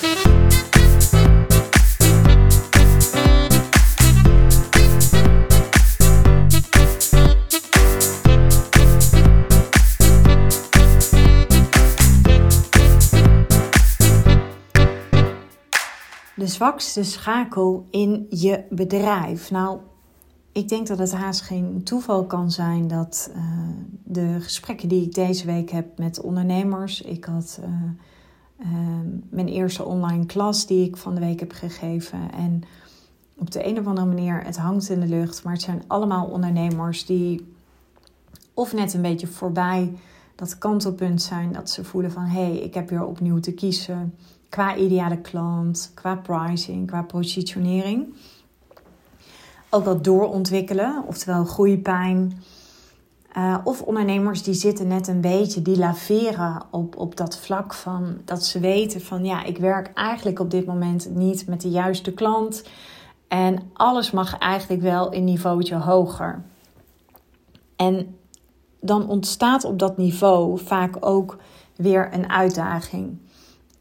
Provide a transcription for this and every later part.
De zwakste schakel in je bedrijf. Nou, ik denk dat het haast geen toeval kan zijn dat uh, de gesprekken die ik deze week heb met ondernemers. Ik had uh, mijn eerste online klas die ik van de week heb gegeven. En op de een of andere manier, het hangt in de lucht. Maar het zijn allemaal ondernemers die of net een beetje voorbij dat kantelpunt zijn. Dat ze voelen van hé, hey, ik heb weer opnieuw te kiezen qua ideale klant, qua pricing, qua positionering. Ook wat doorontwikkelen, oftewel groeipijn. Uh, of ondernemers die zitten net een beetje, die laveren op, op dat vlak van dat ze weten van ja, ik werk eigenlijk op dit moment niet met de juiste klant. En alles mag eigenlijk wel een niveautje hoger. En dan ontstaat op dat niveau vaak ook weer een uitdaging.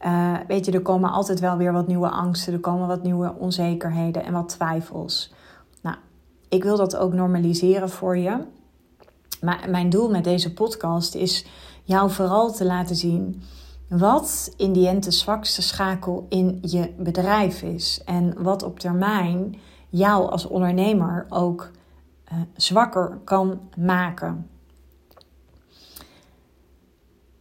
Uh, weet je, er komen altijd wel weer wat nieuwe angsten, er komen wat nieuwe onzekerheden en wat twijfels. Nou, ik wil dat ook normaliseren voor je. Maar mijn doel met deze podcast is jou vooral te laten zien wat in die end de zwakste schakel in je bedrijf is. En wat op termijn jou als ondernemer ook uh, zwakker kan maken.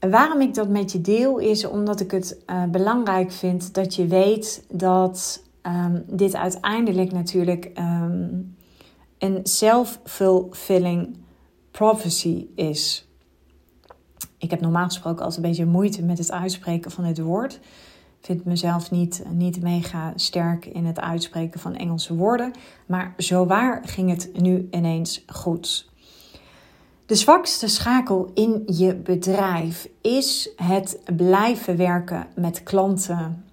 Waarom ik dat met je deel is omdat ik het uh, belangrijk vind dat je weet dat um, dit uiteindelijk natuurlijk um, een self-fulfilling prophecy is. Ik heb normaal gesproken altijd een beetje moeite met het uitspreken van dit woord. Ik vind mezelf niet, niet mega sterk in het uitspreken van Engelse woorden. Maar zo waar ging het nu ineens goed. De zwakste schakel in je bedrijf is het blijven werken met klanten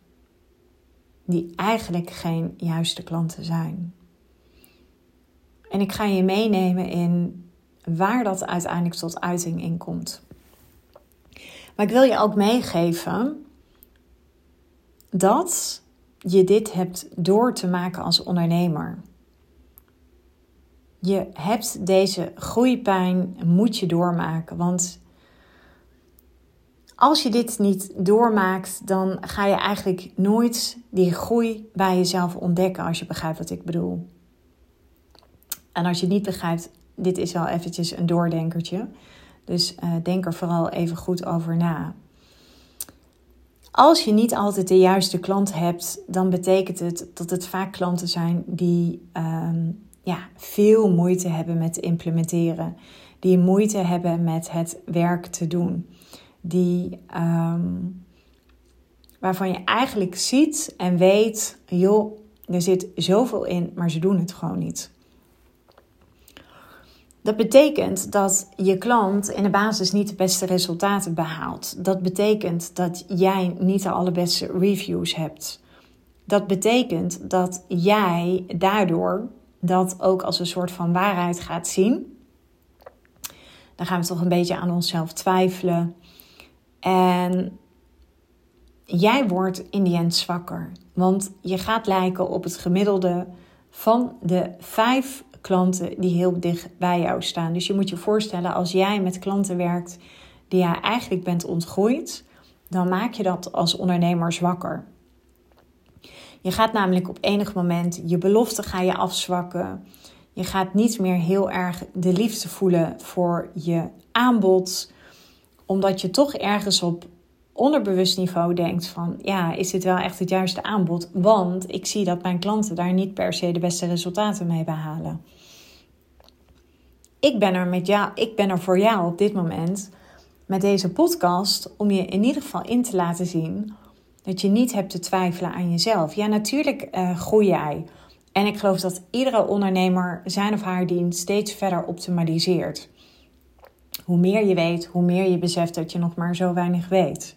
die eigenlijk geen juiste klanten zijn. En ik ga je meenemen in waar dat uiteindelijk tot uiting in komt. Maar ik wil je ook meegeven dat je dit hebt door te maken als ondernemer. Je hebt deze groeipijn, moet je doormaken. Want als je dit niet doormaakt, dan ga je eigenlijk nooit die groei bij jezelf ontdekken, als je begrijpt wat ik bedoel. En als je niet begrijpt, dit is wel eventjes een doordenkertje. Dus uh, denk er vooral even goed over na. Als je niet altijd de juiste klant hebt, dan betekent het dat het vaak klanten zijn die um, ja, veel moeite hebben met implementeren. Die moeite hebben met het werk te doen. Die, um, waarvan je eigenlijk ziet en weet, joh, er zit zoveel in, maar ze doen het gewoon niet. Dat betekent dat je klant in de basis niet de beste resultaten behaalt. Dat betekent dat jij niet de allerbeste reviews hebt. Dat betekent dat jij daardoor dat ook als een soort van waarheid gaat zien. Dan gaan we toch een beetje aan onszelf twijfelen. En jij wordt in die end zwakker. Want je gaat lijken op het gemiddelde van de vijf klanten die heel dicht bij jou staan. Dus je moet je voorstellen, als jij met klanten werkt die jij eigenlijk bent ontgroeid, dan maak je dat als ondernemer zwakker. Je gaat namelijk op enig moment je belofte ga je afzwakken. Je gaat niet meer heel erg de liefde voelen voor je aanbod, omdat je toch ergens op onderbewust niveau denkt van ja, is dit wel echt het juiste aanbod? Want ik zie dat mijn klanten daar niet per se de beste resultaten mee behalen. Ik ben er met jou, ik ben er voor jou op dit moment met deze podcast om je in ieder geval in te laten zien dat je niet hebt te twijfelen aan jezelf. Ja, natuurlijk uh, groei jij. En ik geloof dat iedere ondernemer zijn of haar dienst steeds verder optimaliseert. Hoe meer je weet, hoe meer je beseft dat je nog maar zo weinig weet.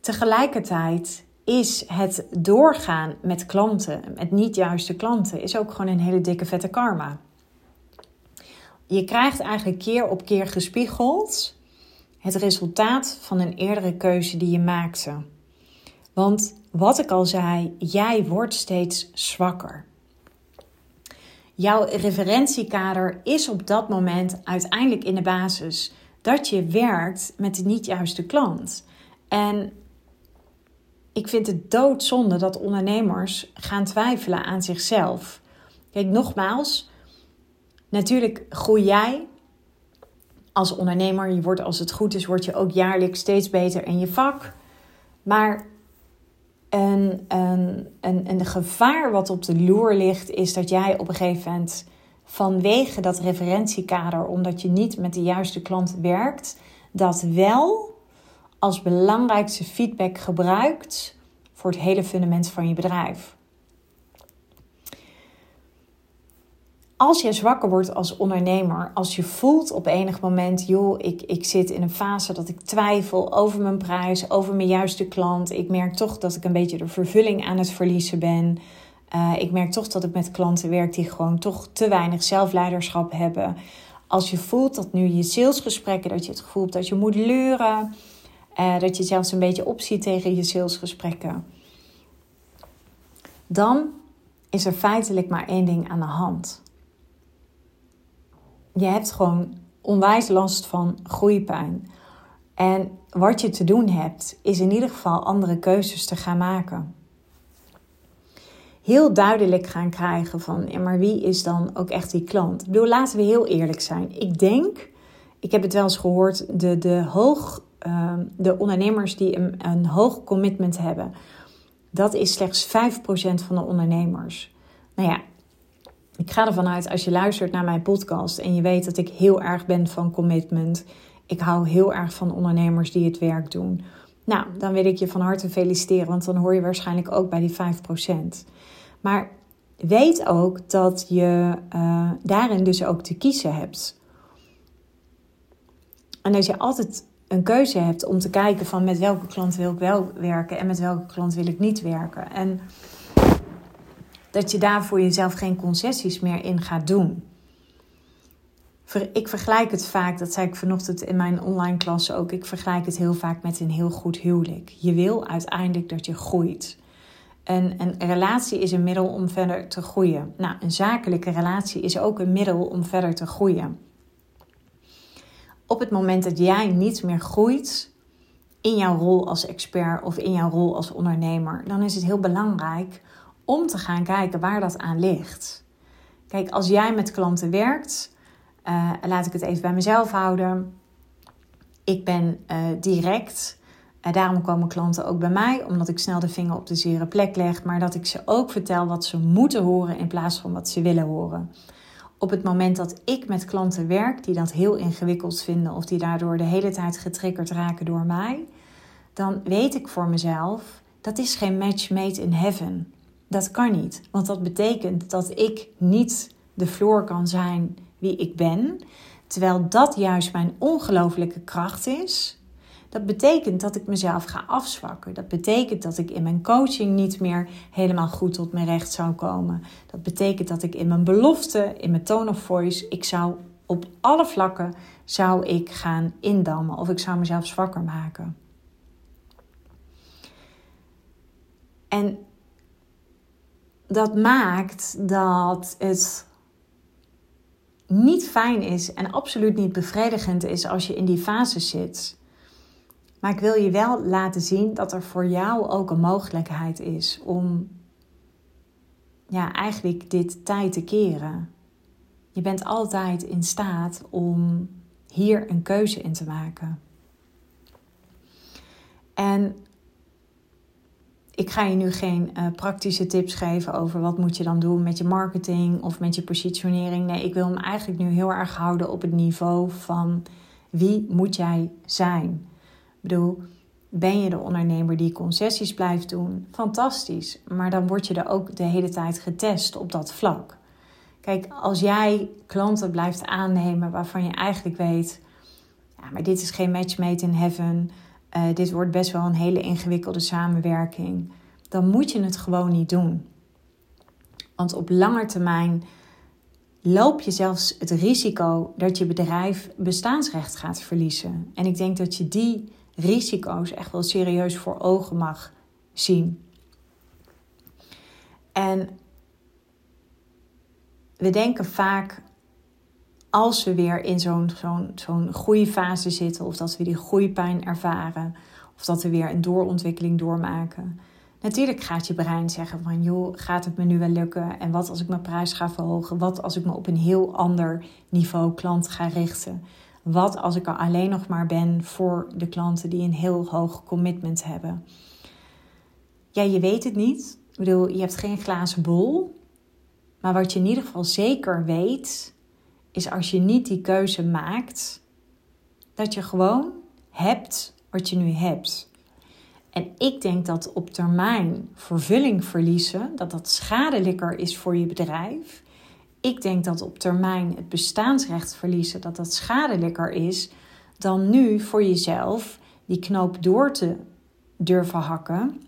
Tegelijkertijd is het doorgaan met klanten, met niet juiste klanten, is ook gewoon een hele dikke vette karma. Je krijgt eigenlijk keer op keer gespiegeld het resultaat van een eerdere keuze die je maakte. Want wat ik al zei, jij wordt steeds zwakker. Jouw referentiekader is op dat moment uiteindelijk in de basis dat je werkt met de niet juiste klant. En ik vind het doodzonde dat ondernemers gaan twijfelen aan zichzelf. Kijk, nogmaals, natuurlijk groei jij als ondernemer. Je wordt, als het goed is, word je ook jaarlijks steeds beter in je vak. Maar een, een, een, een gevaar wat op de loer ligt, is dat jij op een gegeven moment vanwege dat referentiekader, omdat je niet met de juiste klant werkt, dat wel als belangrijkste feedback gebruikt voor het hele fundament van je bedrijf. Als je zwakker wordt als ondernemer, als je voelt op enig moment, joh, ik, ik zit in een fase dat ik twijfel over mijn prijs, over mijn juiste klant. Ik merk toch dat ik een beetje de vervulling aan het verliezen ben. Uh, ik merk toch dat ik met klanten werk die gewoon toch te weinig zelfleiderschap hebben. Als je voelt dat nu je salesgesprekken, dat je het gevoel hebt dat je moet leuren, uh, dat je zelfs een beetje opziet tegen je salesgesprekken, dan is er feitelijk maar één ding aan de hand. Je hebt gewoon onwijs last van groeipijn. En wat je te doen hebt, is in ieder geval andere keuzes te gaan maken heel duidelijk gaan krijgen van, maar wie is dan ook echt die klant? Ik bedoel, laten we heel eerlijk zijn. Ik denk, ik heb het wel eens gehoord, de, de, hoog, uh, de ondernemers die een, hoog commitment hebben, dat is slechts 5% van de ondernemers. Nou ja, ik ga ervan uit als je luistert naar mijn podcast en je weet dat ik heel erg ben van commitment. Ik hou heel erg van ondernemers die het werk doen. Nou, dan wil ik je van harte feliciteren, want dan hoor je waarschijnlijk ook bij die 5%. Maar weet ook dat je uh, daarin dus ook te kiezen hebt. En dat je altijd een keuze hebt om te kijken van met welke klant wil ik wel werken en met welke klant wil ik niet werken. En dat je daar voor jezelf geen concessies meer in gaat doen. Ik vergelijk het vaak, dat zei ik vanochtend in mijn online klas ook. Ik vergelijk het heel vaak met een heel goed huwelijk. Je wil uiteindelijk dat je groeit. Een, een relatie is een middel om verder te groeien. Nou, een zakelijke relatie is ook een middel om verder te groeien. Op het moment dat jij niet meer groeit in jouw rol als expert of in jouw rol als ondernemer, dan is het heel belangrijk om te gaan kijken waar dat aan ligt. Kijk, als jij met klanten werkt, uh, laat ik het even bij mezelf houden. Ik ben uh, direct en daarom komen klanten ook bij mij, omdat ik snel de vinger op de zere plek leg, maar dat ik ze ook vertel wat ze moeten horen in plaats van wat ze willen horen. Op het moment dat ik met klanten werk die dat heel ingewikkeld vinden of die daardoor de hele tijd getriggerd raken door mij, dan weet ik voor mezelf dat is geen match made in heaven. Dat kan niet, want dat betekent dat ik niet de floor kan zijn wie ik ben, terwijl dat juist mijn ongelooflijke kracht is dat betekent dat ik mezelf ga afzwakken. Dat betekent dat ik in mijn coaching niet meer helemaal goed tot mijn recht zou komen. Dat betekent dat ik in mijn belofte, in mijn tone of voice, ik zou op alle vlakken zou ik gaan indammen of ik zou mezelf zwakker maken. En dat maakt dat het niet fijn is en absoluut niet bevredigend is als je in die fase zit. Maar ik wil je wel laten zien dat er voor jou ook een mogelijkheid is om ja, eigenlijk dit tijd te keren. Je bent altijd in staat om hier een keuze in te maken. En ik ga je nu geen uh, praktische tips geven over wat moet je dan doen met je marketing of met je positionering. Nee, ik wil hem eigenlijk nu heel erg houden op het niveau van wie moet jij zijn? Bedoel, ben je de ondernemer die concessies blijft doen? Fantastisch. Maar dan word je er ook de hele tijd getest op dat vlak. Kijk, als jij klanten blijft aannemen waarvan je eigenlijk weet, ja, maar dit is geen match made in heaven. Uh, dit wordt best wel een hele ingewikkelde samenwerking. Dan moet je het gewoon niet doen. Want op lange termijn loop je zelfs het risico dat je bedrijf bestaansrecht gaat verliezen. En ik denk dat je die risico's echt wel serieus voor ogen mag zien. En we denken vaak als we weer in zo'n zo'n zo'n groeifase zitten, of dat we die groeipijn ervaren, of dat we weer een doorontwikkeling doormaken. Natuurlijk gaat je brein zeggen van joh, gaat het me nu wel lukken? En wat als ik mijn prijs ga verhogen? Wat als ik me op een heel ander niveau klant ga richten? Wat als ik er alleen nog maar ben voor de klanten die een heel hoog commitment hebben? Ja, je weet het niet. Ik bedoel, je hebt geen glazen bol. Maar wat je in ieder geval zeker weet, is als je niet die keuze maakt, dat je gewoon hebt wat je nu hebt. En ik denk dat op termijn vervulling verliezen, dat dat schadelijker is voor je bedrijf. Ik denk dat op termijn het bestaansrecht verliezen, dat dat schadelijker is dan nu voor jezelf die knoop door te durven hakken.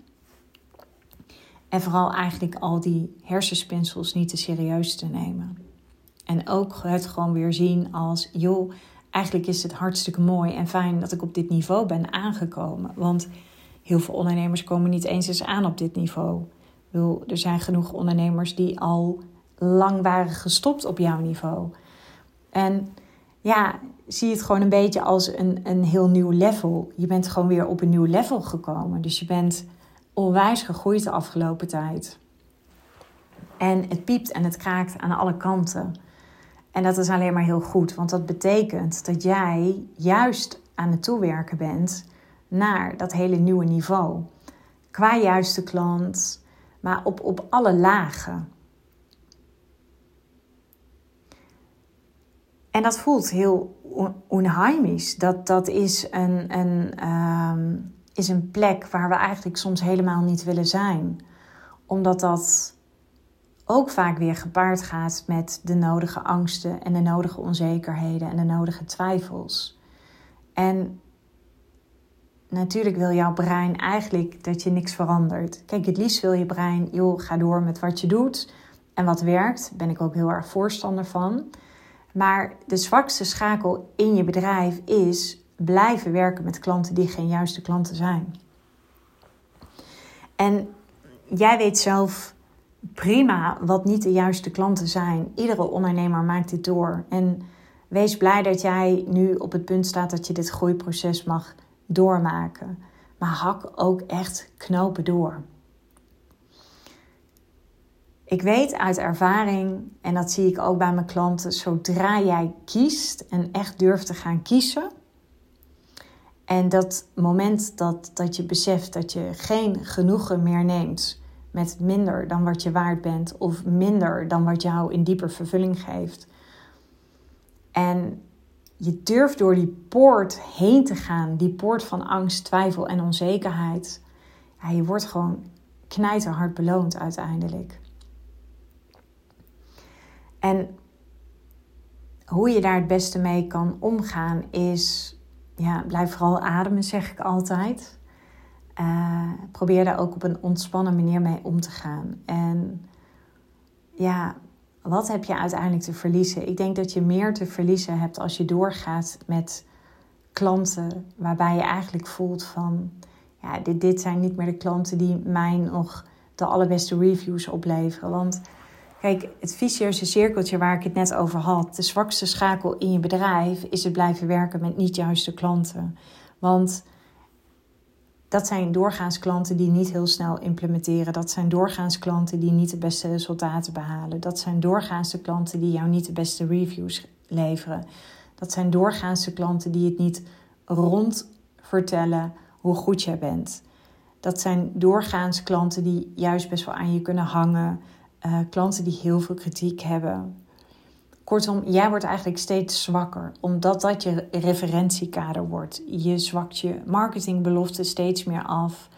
En vooral eigenlijk al die hersenspinsels niet te serieus te nemen. En ook het gewoon weer zien als, joh, eigenlijk is het hartstikke mooi en fijn dat ik op dit niveau ben aangekomen. Want heel veel ondernemers komen niet eens eens aan op dit niveau. Er zijn genoeg ondernemers die al lang waren gestopt op jouw niveau. En ja, zie het gewoon een beetje als een, een heel nieuw level. Je bent gewoon weer op een nieuw level gekomen. Dus je bent onwijs gegroeid de afgelopen tijd. En het piept en het kraakt aan alle kanten. En dat is alleen maar heel goed, want dat betekent dat jij juist aan het toewerken bent naar dat hele nieuwe niveau. Qua juiste klant, maar op, op alle lagen. En dat voelt heel onheimisch. Dat, dat is, een, een, ehm, is een plek waar we eigenlijk soms helemaal niet willen zijn. Omdat dat ook vaak weer gepaard gaat met de nodige angsten en de nodige onzekerheden en de nodige twijfels. En natuurlijk wil jouw brein eigenlijk dat je niks verandert. Kijk, het liefst wil je brein, joh, ga door met wat je doet. En wat werkt, ben ik ook heel erg voorstander van. Maar de zwakste schakel in je bedrijf is blijven werken met klanten die geen juiste klanten zijn. En jij weet zelf prima wat niet de juiste klanten zijn. Iedere ondernemer maakt dit door. En wees blij dat jij nu op het punt staat dat je dit groeiproces mag doormaken. Maar hak ook echt knopen door. Ik weet uit ervaring, en dat zie ik ook bij mijn klanten, zodra jij kiest en echt durft te gaan kiezen. En dat moment dat, dat je beseft dat je geen genoegen meer neemt met minder dan wat je waard bent of minder dan wat jou in dieper vervulling geeft. En je durft door die poort heen te gaan, die poort van angst, twijfel en onzekerheid. Ja, je wordt gewoon knijterhard beloond uiteindelijk. En hoe je daar het beste mee kan omgaan is, ja, blijf vooral ademen, zeg ik altijd. Uh, probeer daar ook op een ontspannen manier mee om te gaan. En ja, wat heb je uiteindelijk te verliezen? Ik denk dat je meer te verliezen hebt als je doorgaat met klanten waarbij je eigenlijk voelt van, ja, dit, dit zijn niet meer de klanten die mij nog de allerbeste reviews opleveren. Want kijk, het vicieuze cirkeltje waar ik het net over had, de zwakste schakel in je bedrijf is het blijven werken met niet juiste klanten. Want dat zijn doorgaans klanten die niet heel snel implementeren. Dat zijn doorgaans klanten die niet de beste resultaten behalen. Dat zijn doorgaans klanten die jou niet de beste reviews leveren. Dat zijn doorgaans klanten die het niet rond vertellen hoe goed jij bent. Dat zijn doorgaans klanten die juist best wel aan je kunnen hangen. Uh, klanten die heel veel kritiek hebben. Kortom, jij wordt eigenlijk steeds zwakker, omdat dat je referentiekader wordt. Je zwakt je marketingbelofte steeds meer af.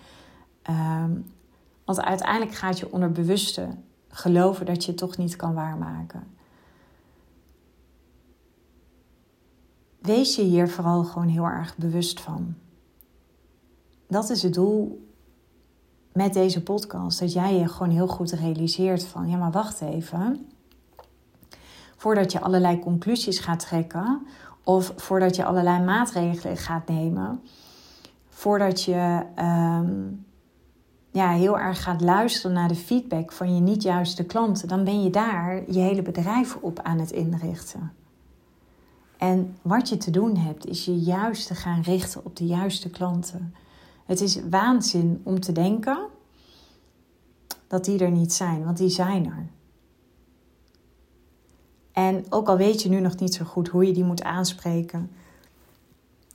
Um, want uiteindelijk gaat je onderbewuste geloven dat je het toch niet kan waarmaken. Wees je hier vooral gewoon heel erg bewust van. Dat is het doel met deze podcast. Dat jij je gewoon heel goed realiseert van, ja maar wacht even voordat je allerlei conclusies gaat trekken of voordat je allerlei maatregelen gaat nemen, voordat je um, ja, heel erg gaat luisteren naar de feedback van je niet juiste klanten, dan ben je daar je hele bedrijf op aan het inrichten. En wat je te doen hebt, is je juist te gaan richten op de juiste klanten. Het is waanzin om te denken dat die er niet zijn, want die zijn er. En ook al weet je nu nog niet zo goed hoe je die moet aanspreken,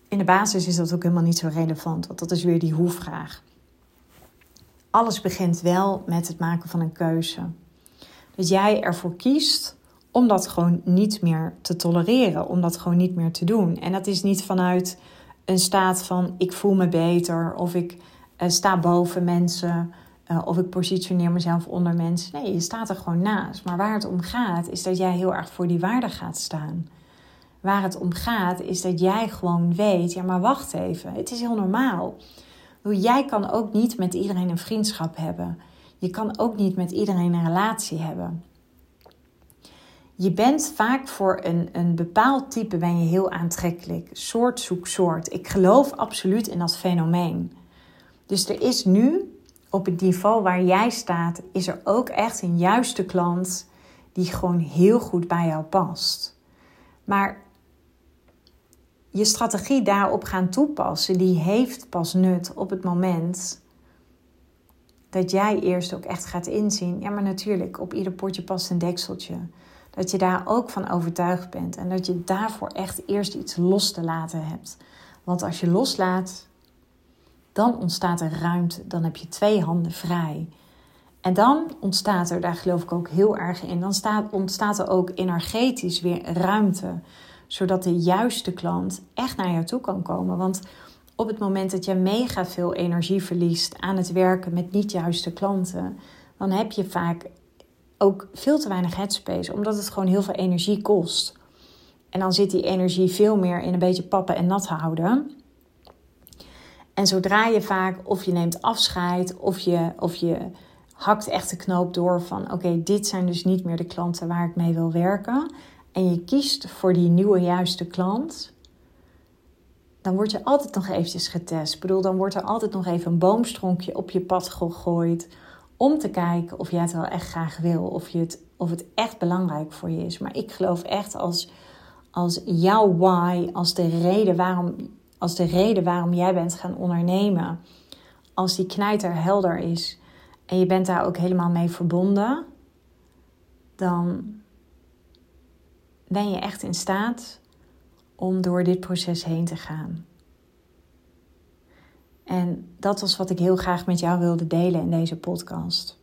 in de basis is dat ook helemaal niet zo relevant, want dat is weer die hoe-vraag. Alles begint wel met het maken van een keuze. Dat jij ervoor kiest om dat gewoon niet meer te tolereren, om dat gewoon niet meer te doen. En dat is niet vanuit een staat van ik voel me beter of ik uh, sta boven mensen uh, of ik positioneer mezelf onder mensen. Nee, je staat er gewoon naast. Maar waar het om gaat is dat jij heel erg voor die waarde gaat staan. Waar het om gaat is dat jij gewoon weet, ja maar wacht even, het is heel normaal. Jij kan ook niet met iedereen een vriendschap hebben. Je kan ook niet met iedereen een relatie hebben. Je bent vaak voor een, een bepaald type ben je heel aantrekkelijk. Soort zoek soort. Ik geloof absoluut in dat fenomeen. Dus er is nu, op het niveau waar jij staat, is er ook echt een juiste klant die gewoon heel goed bij jou past. Maar je strategie daarop gaan toepassen, die heeft pas nut op het moment dat jij eerst ook echt gaat inzien. Ja, maar natuurlijk, op ieder potje past een dekseltje. Dat je daar ook van overtuigd bent en dat je daarvoor echt eerst iets los te laten hebt. Want als je loslaat, dan ontstaat er ruimte. Dan heb je twee handen vrij. En dan ontstaat er, daar geloof ik ook heel erg in, dan staat, ontstaat er ook energetisch weer ruimte. Zodat de juiste klant echt naar jou toe kan komen. Want op het moment dat je mega veel energie verliest aan het werken met niet juiste klanten, dan heb je vaak ook veel te weinig headspace, omdat het gewoon heel veel energie kost. En dan zit die energie veel meer in een beetje pappen en nat houden. En zodra je vaak of je neemt afscheid of je, of je hakt echt de knoop door van oké, dit zijn dus niet meer de klanten waar ik mee wil werken. En je kiest voor die nieuwe juiste klant. Dan word je altijd nog eventjes getest. Ik bedoel, dan wordt er altijd nog even een boomstronkje op je pad gegooid om te kijken of jij het wel echt graag wil, of, je het, of het echt belangrijk voor je is. Maar ik geloof echt als, als jouw why, als de, reden waarom, als de reden waarom jij bent gaan ondernemen, als die knijter helder is en je bent daar ook helemaal mee verbonden, dan ben je echt in staat om door dit proces heen te gaan. En dat was wat ik heel graag met jou wilde delen in deze podcast.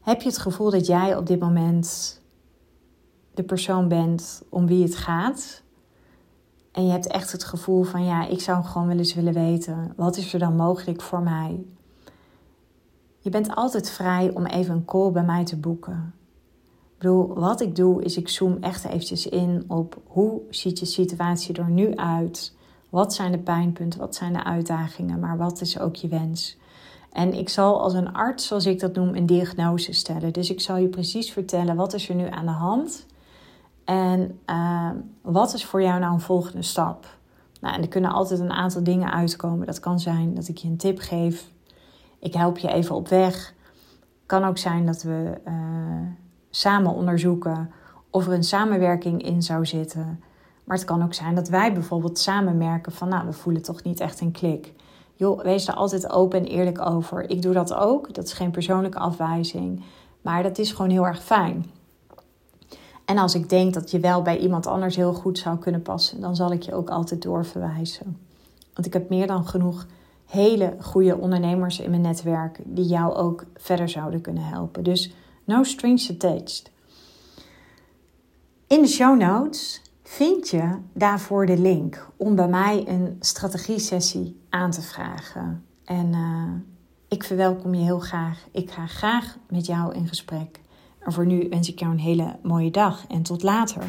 Heb je het gevoel dat jij op dit moment de persoon bent om wie het gaat? En je hebt echt het gevoel van ja, ik zou gewoon wel eens willen weten, wat is er dan mogelijk voor mij? Je bent altijd vrij om even een call bij mij te boeken. Ik bedoel, wat ik doe is ik zoom echt eventjes in op hoe ziet je situatie er nu uit? Wat zijn de pijnpunten? Wat zijn de uitdagingen? Maar wat is ook je wens? En ik zal als een arts, zoals ik dat noem, een diagnose stellen. Dus ik zal je precies vertellen wat is er nu aan de hand en uh, wat is voor jou nou een volgende stap. Nou, en er kunnen altijd een aantal dingen uitkomen. Dat kan zijn dat ik je een tip geef. Ik help je even op weg. Kan ook zijn dat we uh, samen onderzoeken of er een samenwerking in zou zitten. Maar het kan ook zijn dat wij bijvoorbeeld samen merken van, nou, we voelen toch niet echt een klik. Joh, wees er altijd open en eerlijk over. Ik doe dat ook. Dat is geen persoonlijke afwijzing. Maar dat is gewoon heel erg fijn. En als ik denk dat je wel bij iemand anders heel goed zou kunnen passen, dan zal ik je ook altijd doorverwijzen. Want ik heb meer dan genoeg hele goede ondernemers in mijn netwerk die jou ook verder zouden kunnen helpen. Dus no strings attached. In de show notes vind je daarvoor de link om bij mij een strategie-sessie aan te vragen. En uh, ik verwelkom je heel graag. Ik ga graag met jou in gesprek. En voor nu wens ik jou een hele mooie dag en tot later.